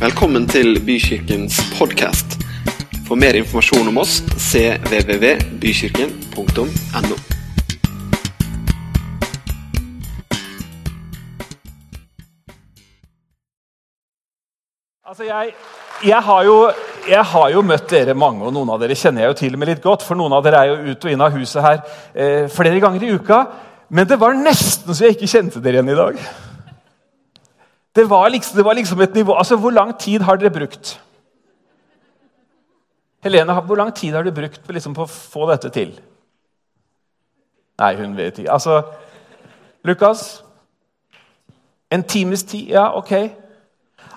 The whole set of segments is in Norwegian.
Velkommen til Bykirkens podkast. For mer informasjon om oss cvvvbykirken.no. Altså, jeg, jeg, har jo, jeg har jo møtt dere mange, og noen av dere kjenner jeg jo til og med litt godt. For noen av dere er jo ut og inn av huset her eh, flere ganger i uka. Men det var nesten så jeg ikke kjente dere igjen i dag. Det var liksom, det var liksom et nivå Altså, Hvor lang tid har dere brukt? Helene, hvor lang tid har du brukt på, liksom, på å få dette til? Nei, hun vet ikke. Altså, Lukas? En times tid? Ja, ok.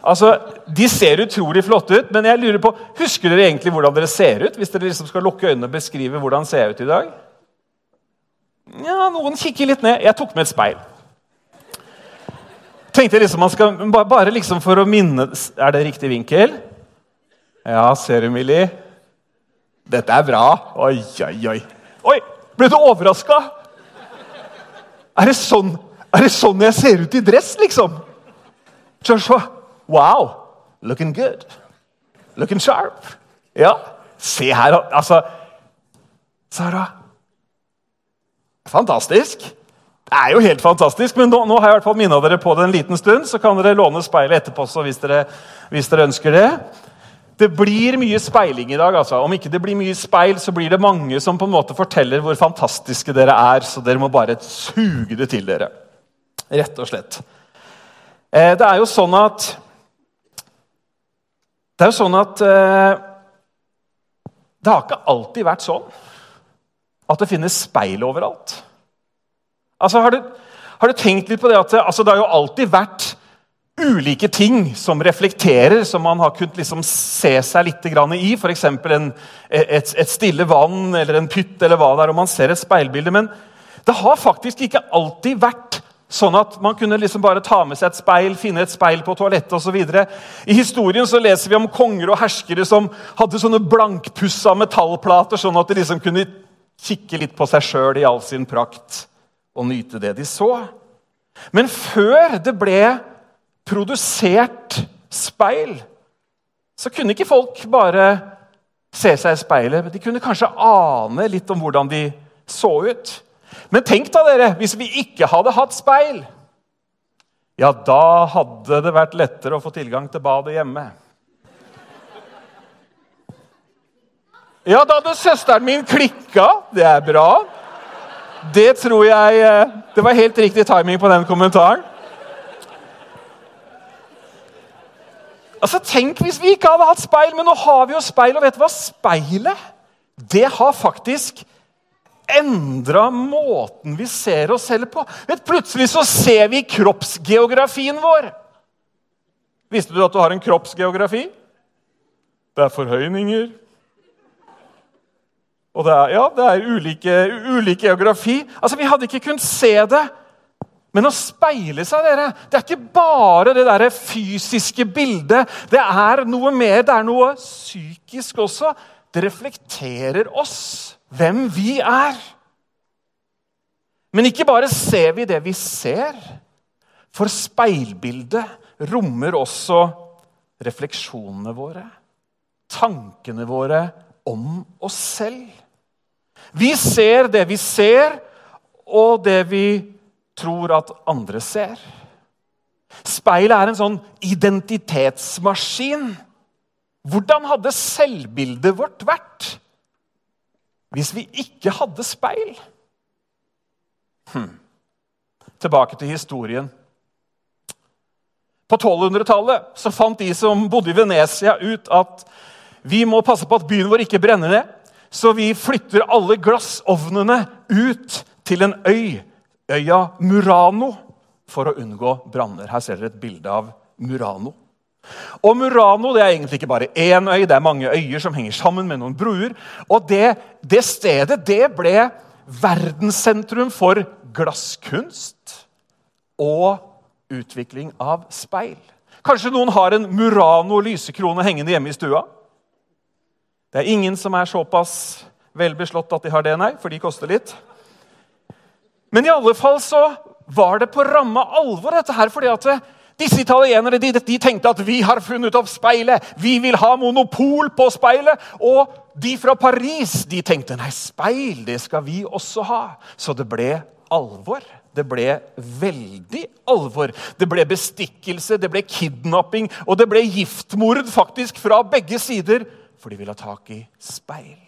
Altså, De ser utrolig flotte ut, men jeg lurer på, husker dere egentlig hvordan dere ser ut? Hvis dere liksom skal lukke øynene og beskrive hvordan ser jeg ut i dag? Ja, Noen kikker litt ned. Jeg tok med et speil. Tenkte liksom man skal, Bare liksom for å minne Er det riktig vinkel? Ja, ser du, Millie? Dette er bra. Oi, oi, oi. Oi, Ble du overraska? Er, sånn, er det sånn jeg ser ut i dress, liksom? Joshua, wow! Looking good. Looking sharp. Ja, se her, altså Sara Fantastisk. Det er jo helt fantastisk, men nå, nå har jeg i hvert fall minna dere på det en liten stund. Så kan dere låne speilet etterpå også, hvis dere, hvis dere ønsker det. Det blir mye speiling i dag. altså. Om ikke det blir mye speil, så blir det mange som på en måte forteller hvor fantastiske dere er. Så dere må bare suge det til dere. Rett og slett. Eh, det er jo sånn at Det er jo sånn at eh, Det har ikke alltid vært sånn at det finnes speil overalt. Altså, har, du, har du tenkt litt på det at altså, det har jo alltid vært ulike ting som reflekterer, som man har kunnet liksom se seg litt i. F.eks. Et, et stille vann eller en pytt, eller hva det er, og man ser et speilbilde. Men det har faktisk ikke alltid vært sånn at man kunne liksom bare ta med seg et speil, finne et speil på toalettet osv. I historien så leser vi om konger og herskere som hadde sånne blankpussa metallplater, sånn at de liksom kunne kikke litt på seg sjøl i all sin prakt og nyte det de så. Men før det ble produsert speil, så kunne ikke folk bare se seg i speilet. De kunne kanskje ane litt om hvordan de så ut. Men tenk da, dere, hvis vi ikke hadde hatt speil, ja, da hadde det vært lettere å få tilgang til badet hjemme. Ja, da hadde søsteren min klikka. Det er bra. Det tror jeg eh, Det var helt riktig timing på den kommentaren. Altså, Tenk hvis vi ikke hadde hatt speil, men nå har vi jo speil. Og vet du hva? Speilet det har faktisk endra måten vi ser oss selv på. Vet, plutselig så ser vi kroppsgeografien vår. Visste du at du har en kroppsgeografi? Det er forhøyninger, og det er, ja, det er ulike, ulike geografi. Altså, Vi hadde ikke kunnet se det. Men å speile seg, dere, det er ikke bare det der fysiske bildet. Det er noe mer, det er noe psykisk også. Det reflekterer oss, hvem vi er. Men ikke bare ser vi det vi ser. For speilbildet rommer også refleksjonene våre. Tankene våre om oss selv. Vi ser det vi ser, og det vi tror at andre ser. Speilet er en sånn identitetsmaskin. Hvordan hadde selvbildet vårt vært hvis vi ikke hadde speil? Hm. Tilbake til historien. På 1200-tallet fant de som bodde i Venezia, ut at vi må passe på at byen vår ikke brenner ned. Så vi flytter alle glassovnene ut til en øy, øya Murano, for å unngå branner. Her ser dere et bilde av Murano. Og Murano det er egentlig ikke bare én øy, det er mange øyer som henger sammen med noen bruer. Og det, det stedet det ble verdenssentrum for glasskunst og utvikling av speil. Kanskje noen har en Murano lysekrone hengende hjemme i stua? Det er ingen som er såpass velbeslått at de har det, nei, for de koster litt. Men i alle fall så var det på ramme alvor, dette her, fordi at Disse italienere de, de tenkte at vi har funnet opp speilet. Vi vil ha monopol på speilet. Og de fra Paris de tenkte nei, speil det skal vi også ha. Så det ble alvor. Det ble veldig alvor. Det ble bestikkelse, det ble kidnapping og det ble giftmord faktisk fra begge sider. For de ville ha tak i speil.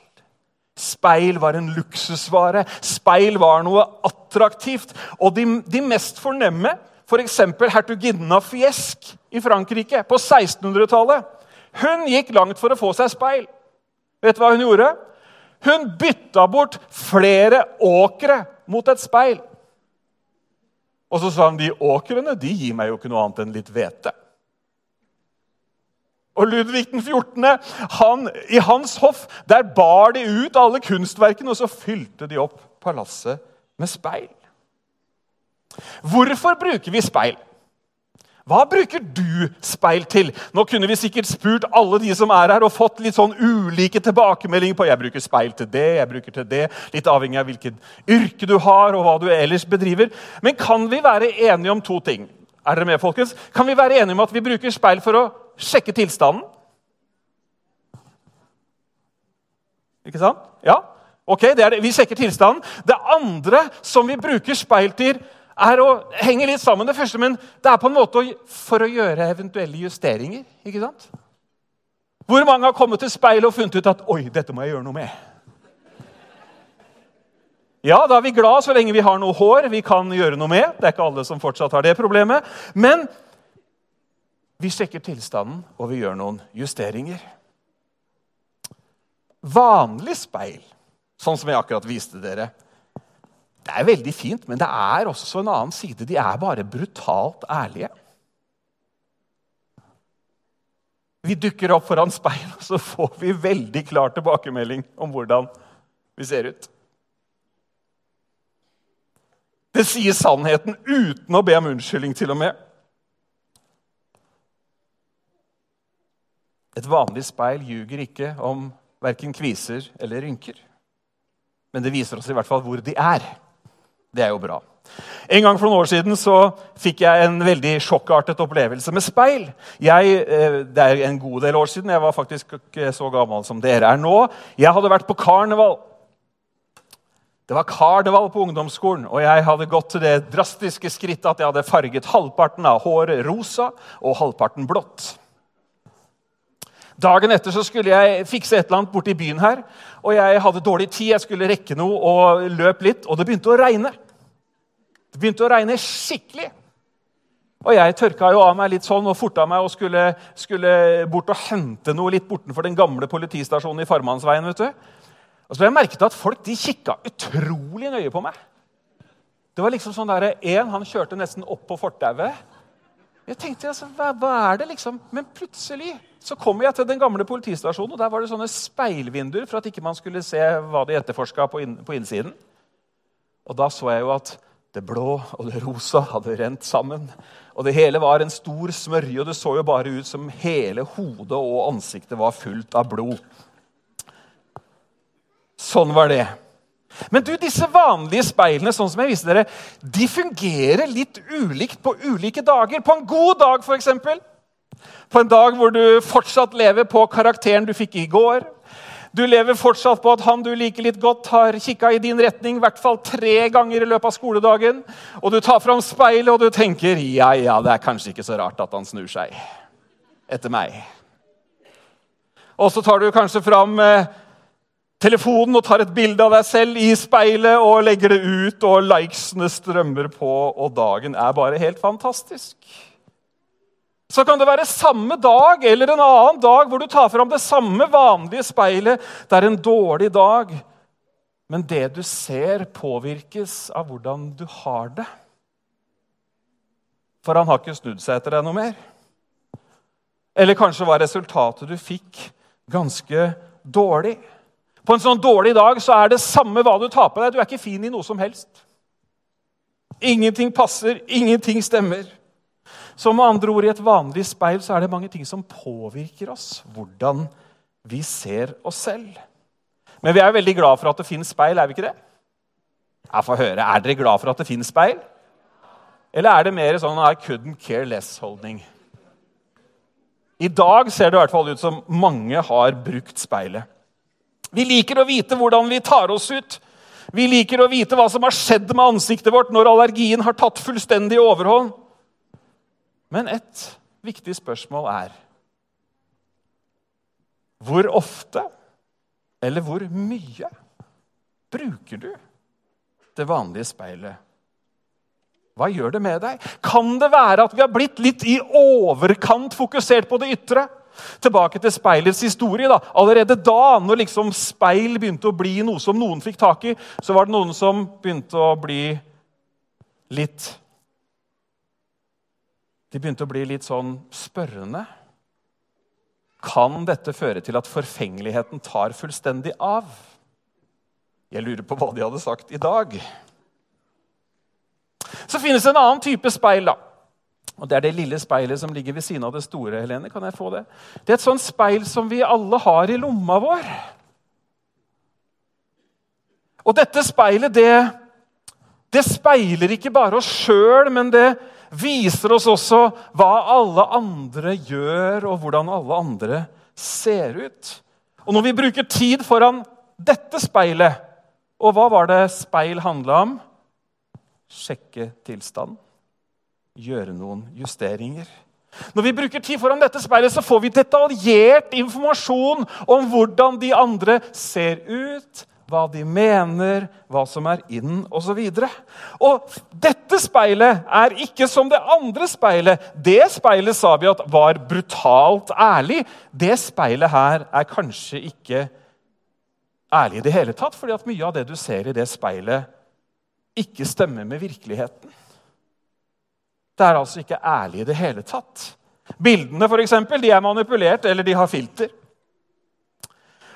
Speil var en luksusvare. Speil var noe attraktivt. Og de, de mest fornemme, f.eks. For hertuginna Fiesk i Frankrike på 1600-tallet, hun gikk langt for å få seg speil. Vet du hva hun gjorde? Hun bytta bort flere åkre mot et speil. Og så sa hun de åkrene de gir meg jo ikke noe annet enn litt hvete. Og Ludvig den 14., han, i hans hoff der bar de ut alle kunstverkene, og så fylte de opp palasset med speil. Hvorfor bruker vi speil? Hva bruker du speil til? Nå kunne vi sikkert spurt alle de som er her, og fått litt sånn ulike tilbakemeldinger på jeg bruker speil til det, jeg bruker til det, litt avhengig av hvilket yrke du har og hva du ellers bedriver. Men kan vi være enige om to ting? Er dere med, folkens? Kan vi være enige om at vi bruker speil for å sjekke tilstanden? Ikke sant? Ja? Ok, det det. Vi sjekker tilstanden. Det andre som vi bruker speil til, er å henge litt sammen. Det første, men det er på en måte for å gjøre eventuelle justeringer. ikke sant? Hvor mange har kommet til speilet og funnet ut at oi, dette må jeg gjøre noe med? Ja, da er vi glad så lenge vi har noe hår vi kan gjøre noe med. Det er ikke alle som fortsatt har det problemet. Men vi sjekker tilstanden, og vi gjør noen justeringer. Vanlig speil, sånn som jeg akkurat viste dere, det er veldig fint, men det er også en annen side. De er bare brutalt ærlige. Vi dukker opp foran speil, og så får vi veldig klar tilbakemelding om hvordan vi ser ut. Det sier sannheten uten å be om unnskyldning, til og med. Et vanlig speil ljuger ikke om verken kviser eller rynker. Men det viser oss i hvert fall hvor de er. Det er jo bra. En gang For noen år siden så fikk jeg en veldig sjokkartet opplevelse med speil. Jeg, eh, det er en god del år siden. Jeg var faktisk ikke så gammel som dere er nå. Jeg hadde vært på karneval. Det var karneval på ungdomsskolen, og jeg hadde gått til det drastiske skrittet at jeg hadde farget halvparten av håret rosa og halvparten blått. Dagen etter så skulle jeg fikse et eller annet borte i byen her. og Jeg hadde dårlig tid, jeg skulle rekke noe og løp litt, og det begynte å regne. Det begynte å regne skikkelig. Og jeg tørka jo av meg litt sånn og forta meg og skulle, skulle bort og hente noe litt bortenfor den gamle politistasjonen i Farmannsveien. vet du. Og så jeg merket at folk de kikka utrolig nøye på meg. Det var liksom sånn der, En han kjørte nesten opp på fortauet. Jeg tenkte, altså, hva, hva, er det liksom? Men plutselig så kommer jeg til den gamle politistasjonen, og der var det sånne speilvinduer for at ikke man skulle se hva de etterforska på, inn, på innsiden. Og da så jeg jo at det blå og det rosa hadde rent sammen. Og det hele var en stor smørje, og det så jo bare ut som hele hodet og ansiktet var fullt av blod. Sånn var det. Men du, disse vanlige speilene sånn som jeg viste dere, de fungerer litt ulikt på ulike dager. På en god dag, f.eks. På en dag hvor du fortsatt lever på karakteren du fikk i går. Du lever fortsatt på at han du liker litt godt, har kikka i din retning i hvert fall tre ganger i løpet av skoledagen. Og du tar fram speilet og du tenker ja, ja, det er kanskje ikke så rart at han snur seg etter meg. Og så tar du kanskje fram eh, telefonen og tar et bilde av deg selv i speilet og legger det ut, og likesene strømmer på, og dagen er bare helt fantastisk. Så kan det være samme dag eller en annen dag hvor du tar fram det samme vanlige speilet. Det er en dårlig dag, men det du ser, påvirkes av hvordan du har det. For han har ikke snudd seg etter deg noe mer. Eller kanskje var resultatet du fikk, ganske dårlig. På en sånn dårlig dag så er det samme hva du tar på deg. Du er ikke fin i noe som helst. Ingenting passer, ingenting stemmer. Så med andre ord, i et vanlig speil så er det mange ting som påvirker oss. Hvordan vi ser oss selv. Men vi er veldig glad for at det finnes speil, er vi ikke det? Jeg får høre. Er dere glad for at det finnes speil? Eller er det mer sånn I couldn't care less-holdning? I dag ser det i hvert fall ut som mange har brukt speilet. Vi liker å vite hvordan vi tar oss ut. Vi liker å vite hva som har skjedd med ansiktet vårt når allergien har tatt fullstendig overhånd. Men et viktig spørsmål er Hvor ofte eller hvor mye bruker du det vanlige speilet? Hva gjør det med deg? Kan det være at vi har blitt litt i overkant fokusert på det ytre? Tilbake til speilets historie. da. Allerede da, når liksom speil begynte å bli noe som noen fikk tak i, så var det noen som begynte å bli litt De begynte å bli litt sånn spørrende. Kan dette føre til at forfengeligheten tar fullstendig av? Jeg lurer på hva de hadde sagt i dag. Så finnes det en annen type speil. da. Og Det er det lille speilet som ligger ved siden av det store. Helene. Kan jeg få Det Det er et sånt speil som vi alle har i lomma vår. Og dette speilet, det, det speiler ikke bare oss sjøl, men det viser oss også hva alle andre gjør, og hvordan alle andre ser ut. Og når vi bruker tid foran dette speilet Og hva var det speil handla om? Sjekke tilstanden gjøre noen justeringer. Når vi bruker tid foran dette speilet, så får vi detaljert informasjon om hvordan de andre ser ut, hva de mener, hva som er inn, osv. Og, og dette speilet er ikke som det andre speilet. Det speilet sa vi at var brutalt ærlig. Det speilet her er kanskje ikke ærlig i det hele tatt, fordi at mye av det du ser i det speilet, ikke stemmer med virkeligheten. Det er altså ikke ærlig i det hele tatt. Bildene for eksempel, de er manipulert, eller de har filter.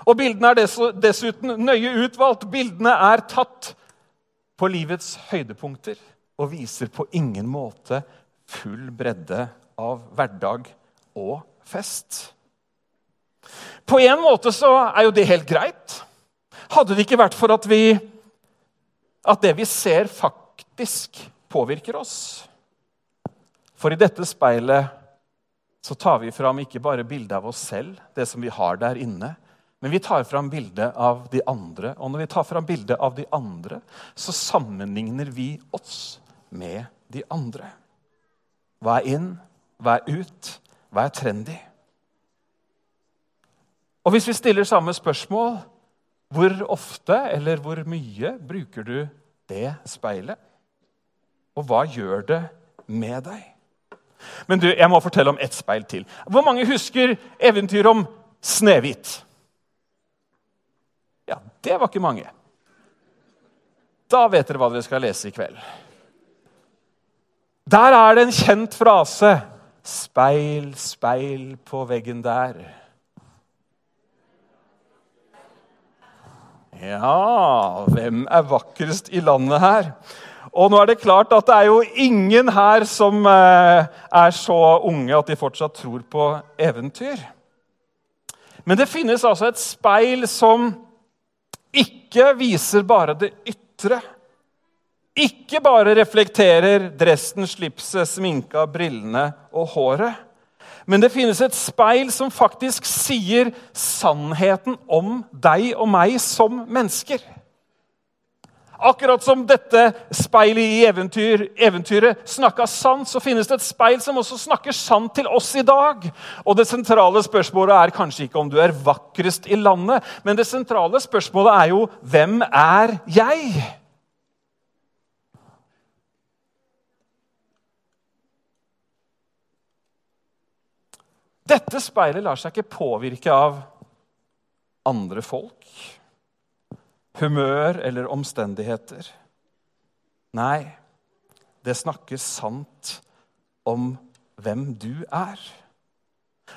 Og Bildene er dessuten nøye utvalgt. Bildene er tatt på livets høydepunkter og viser på ingen måte full bredde av hverdag og fest. På en måte så er jo det helt greit. Hadde det ikke vært for at, vi, at det vi ser, faktisk påvirker oss. For i dette speilet så tar vi fram ikke bare bildet av oss selv, det som vi har der inne, men vi tar fram bildet av de andre. Og når vi tar fram bildet av de andre, så sammenligner vi oss med de andre. Hva er inn? Hva er ut? Hva er trendy? Og hvis vi stiller samme spørsmål, hvor ofte eller hvor mye bruker du det speilet? Og hva gjør det med deg? Men du, jeg må fortelle om ett speil til. Hvor mange husker eventyret om Snehvit? Ja, det var ikke mange. Da vet dere hva dere skal lese i kveld. Der er det en kjent frase. Speil, speil på veggen der. Ja, hvem er vakrest i landet her? Og nå er det klart at det er jo ingen her som eh, er så unge at de fortsatt tror på eventyr. Men det finnes altså et speil som ikke viser bare det ytre. Ikke bare reflekterer dressen, slipset, sminka, brillene og håret. Men det finnes et speil som faktisk sier sannheten om deg og meg som mennesker. Akkurat som dette speilet i eventyr, eventyret snakka sant, så finnes det et speil som også snakker sant til oss i dag. Og Det sentrale spørsmålet er kanskje ikke om du er vakrest i landet, men det sentrale spørsmålet er jo hvem er jeg? Dette speilet lar seg ikke påvirke av andre folk humør eller omstendigheter. Nei, det snakkes sant om hvem du er.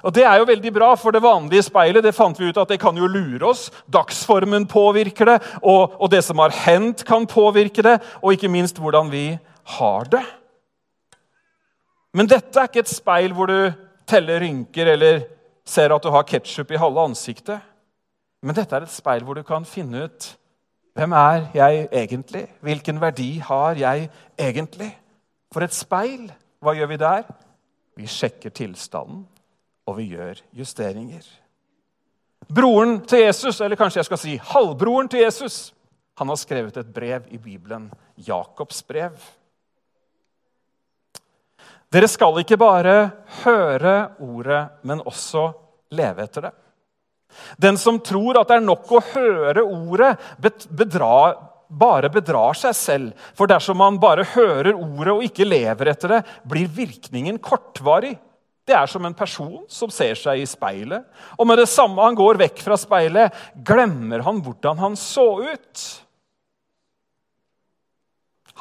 Og Det er jo veldig bra, for det vanlige speilet det fant vi ut at det kan jo lure oss. Dagsformen påvirker det, og, og det som har hendt, kan påvirke det. Og ikke minst hvordan vi har det. Men dette er ikke et speil hvor du teller rynker eller ser at du har ketsjup i halve ansiktet. Men dette er et speil hvor du kan finne ut hvem er jeg egentlig? Hvilken verdi har jeg egentlig? For et speil, hva gjør vi der? Vi sjekker tilstanden, og vi gjør justeringer. Broren til Jesus, eller kanskje jeg skal si halvbroren til Jesus, han har skrevet et brev i Bibelen, Jakobs brev. Dere skal ikke bare høre ordet, men også leve etter det. Den som tror at det er nok å høre ordet, bedrar, bare bedrar seg selv. For dersom man bare hører ordet og ikke lever etter det, blir virkningen kortvarig. Det er som en person som ser seg i speilet, og med det samme han går vekk fra speilet, glemmer han hvordan han så ut.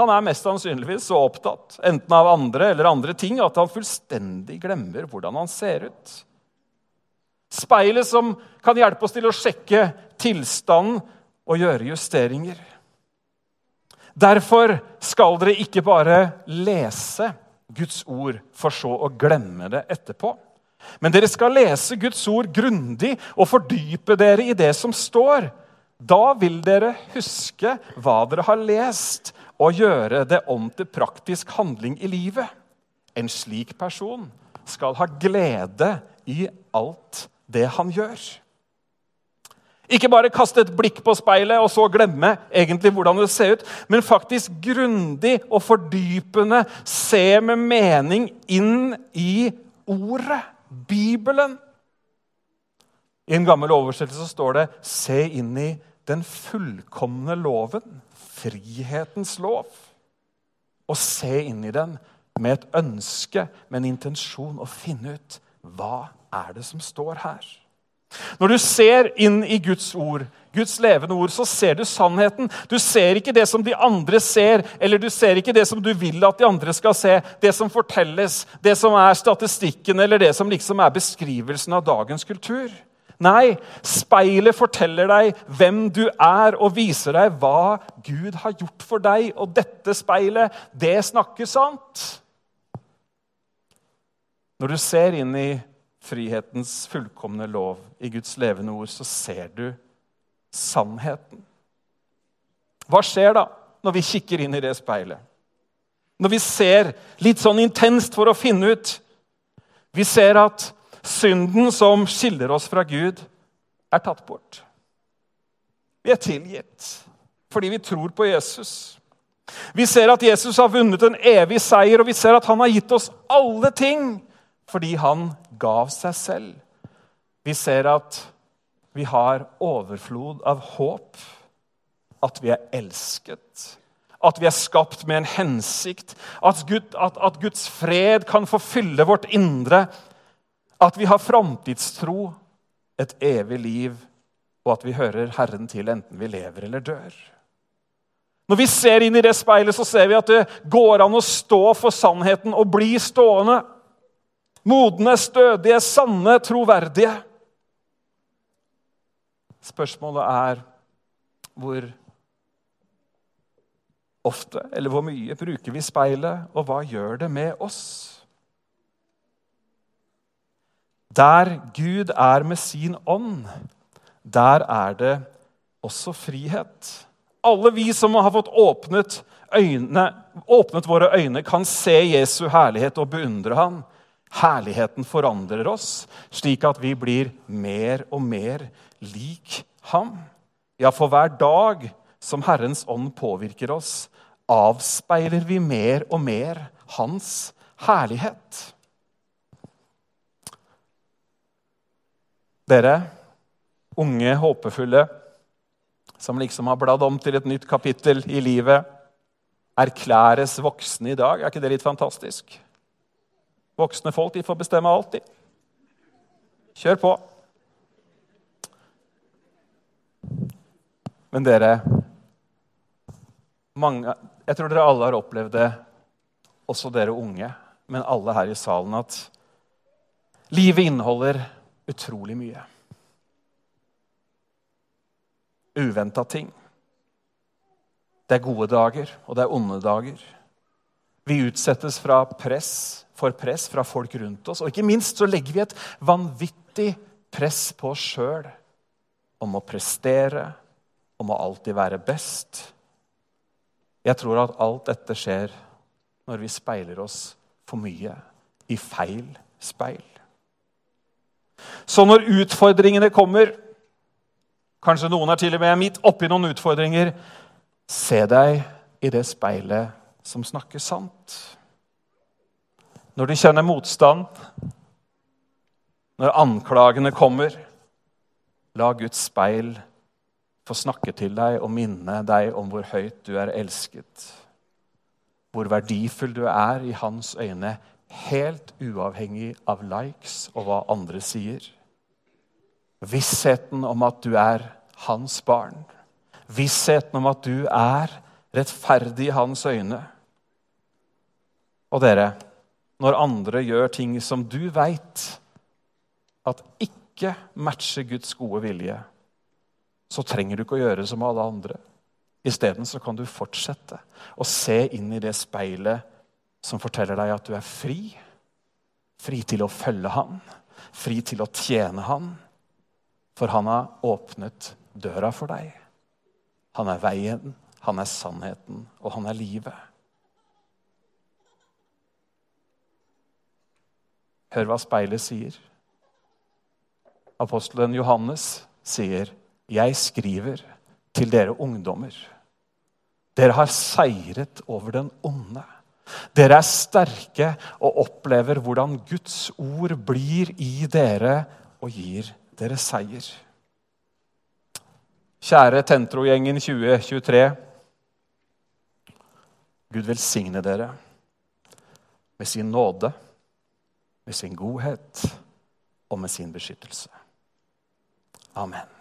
Han er mest sannsynligvis så opptatt enten av andre eller andre ting at han fullstendig glemmer hvordan han ser ut. Speilet som kan hjelpe oss til å sjekke tilstanden og gjøre justeringer. Derfor skal dere ikke bare lese Guds ord for så å glemme det etterpå. Men dere skal lese Guds ord grundig og fordype dere i det som står. Da vil dere huske hva dere har lest, og gjøre det om til praktisk handling i livet. En slik person skal ha glede i alt det han gjør. Ikke bare kaste et blikk på speilet og så glemme egentlig hvordan det ser ut, men faktisk grundig og fordypende se med mening inn i ordet, Bibelen. I en gammel oversettelse står det 'se inn i den fullkomne loven', frihetens lov. Og se inn i den med et ønske, med en intensjon, å finne ut hva er det som står her. Når du ser inn i Guds ord, Guds levende ord, så ser du sannheten. Du ser ikke det som de andre ser, eller du ser ikke det som du vil at de andre skal se. Det som fortelles, det som er statistikken, eller det som liksom er beskrivelsen av dagens kultur. Nei, speilet forteller deg hvem du er, og viser deg hva Gud har gjort for deg. Og dette speilet, det snakker sant. Når du ser inn i frihetens fullkomne lov i Guds levende ord, så ser du sannheten. Hva skjer da når vi kikker inn i det speilet? Når vi ser litt sånn intenst for å finne ut Vi ser at synden som skiller oss fra Gud, er tatt bort. Vi er tilgitt fordi vi tror på Jesus. Vi ser at Jesus har vunnet en evig seier, og vi ser at han har gitt oss alle ting fordi han gav seg selv. Vi ser at vi har overflod av håp, at vi er elsket, at vi er skapt med en hensikt, at, Gud, at, at Guds fred kan få fylle vårt indre, at vi har framtidstro, et evig liv, og at vi hører Herren til enten vi lever eller dør. Når vi ser inn i det speilet, så ser vi at det går an å stå for sannheten og bli stående. Modne, stødige, sanne, troverdige. Spørsmålet er hvor ofte eller hvor mye bruker vi speilet, og hva gjør det med oss? Der Gud er med sin ånd, der er det også frihet. Alle vi som har fått åpnet, øyne, åpnet våre øyne, kan se Jesu herlighet og beundre ham. Herligheten forandrer oss, slik at vi blir mer og mer lik ham. Ja, for hver dag som Herrens ånd påvirker oss, avspeiler vi mer og mer hans herlighet. Dere unge, håpefulle, som liksom har bladd om til et nytt kapittel i livet, erklæres voksne i dag. Er ikke det litt fantastisk? Voksne folk de får bestemme alltid. Kjør på. Men dere mange, Jeg tror dere alle har opplevd det, også dere unge, men alle her i salen, at livet inneholder utrolig mye. Uventa ting. Det er gode dager, og det er onde dager. Vi utsettes fra press for press fra folk rundt oss. Og ikke minst så legger vi et vanvittig press på oss sjøl om å prestere, om å alltid være best. Jeg tror at alt dette skjer når vi speiler oss for mye i feil speil. Så når utfordringene kommer Kanskje noen er til og med midt oppi noen utfordringer. Se deg i det speilet som snakker sant. Når du kjenner motstand, når anklagene kommer, la Guds speil få snakke til deg og minne deg om hvor høyt du er elsket. Hvor verdifull du er i hans øyne, helt uavhengig av likes og hva andre sier. Vissheten om at du er hans barn. Vissheten om at du er rettferdig i hans øyne. Og dere, når andre gjør ting som du veit at ikke matcher Guds gode vilje, så trenger du ikke å gjøre som alle andre. Isteden kan du fortsette å se inn i det speilet som forteller deg at du er fri. Fri til å følge Han, fri til å tjene Han. For Han har åpnet døra for deg. Han er veien, han er sannheten, og han er livet. Hør hva speilet sier. Apostelen Johannes sier, 'Jeg skriver til dere ungdommer.' Dere har seiret over den onde. Dere er sterke og opplever hvordan Guds ord blir i dere og gir dere seier. Kjære Tentro-gjengen 2023. Gud velsigne dere med sin nåde, med sin godhet og med sin beskyttelse. Amen.